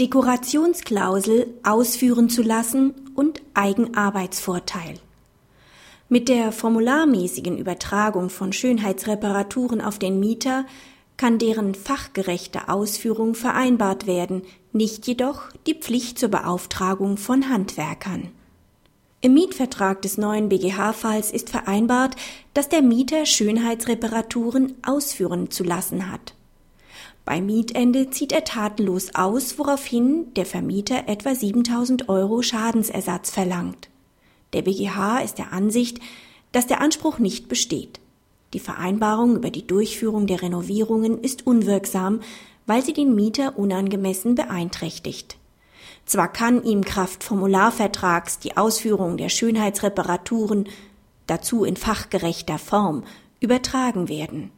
Dekorationsklausel ausführen zu lassen und Eigenarbeitsvorteil. Mit der formularmäßigen Übertragung von Schönheitsreparaturen auf den Mieter kann deren fachgerechte Ausführung vereinbart werden, nicht jedoch die Pflicht zur Beauftragung von Handwerkern. Im Mietvertrag des neuen BGH-Falls ist vereinbart, dass der Mieter Schönheitsreparaturen ausführen zu lassen hat. Bei Mietende zieht er tatenlos aus, woraufhin der Vermieter etwa 7000 Euro Schadensersatz verlangt. Der BGH ist der Ansicht, dass der Anspruch nicht besteht. Die Vereinbarung über die Durchführung der Renovierungen ist unwirksam, weil sie den Mieter unangemessen beeinträchtigt. Zwar kann ihm Kraft Formularvertrags die Ausführung der Schönheitsreparaturen, dazu in fachgerechter Form, übertragen werden.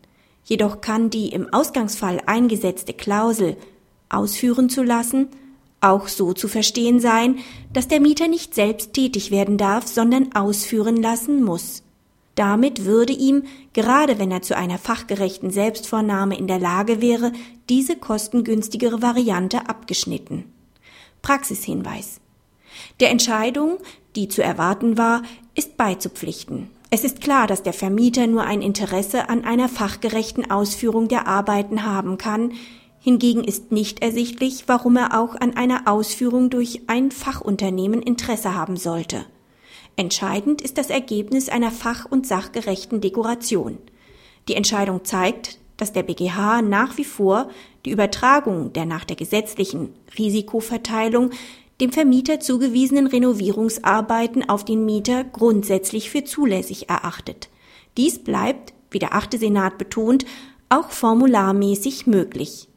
Jedoch kann die im Ausgangsfall eingesetzte Klausel ausführen zu lassen auch so zu verstehen sein, dass der Mieter nicht selbst tätig werden darf, sondern ausführen lassen muss. Damit würde ihm, gerade wenn er zu einer fachgerechten Selbstvornahme in der Lage wäre, diese kostengünstigere Variante abgeschnitten. Praxishinweis. Der Entscheidung, die zu erwarten war, ist beizupflichten. Es ist klar, dass der Vermieter nur ein Interesse an einer fachgerechten Ausführung der Arbeiten haben kann, hingegen ist nicht ersichtlich, warum er auch an einer Ausführung durch ein Fachunternehmen Interesse haben sollte. Entscheidend ist das Ergebnis einer fach- und sachgerechten Dekoration. Die Entscheidung zeigt, dass der BGH nach wie vor die Übertragung der nach der gesetzlichen Risikoverteilung dem Vermieter zugewiesenen Renovierungsarbeiten auf den Mieter grundsätzlich für zulässig erachtet. Dies bleibt, wie der achte Senat betont, auch formularmäßig möglich.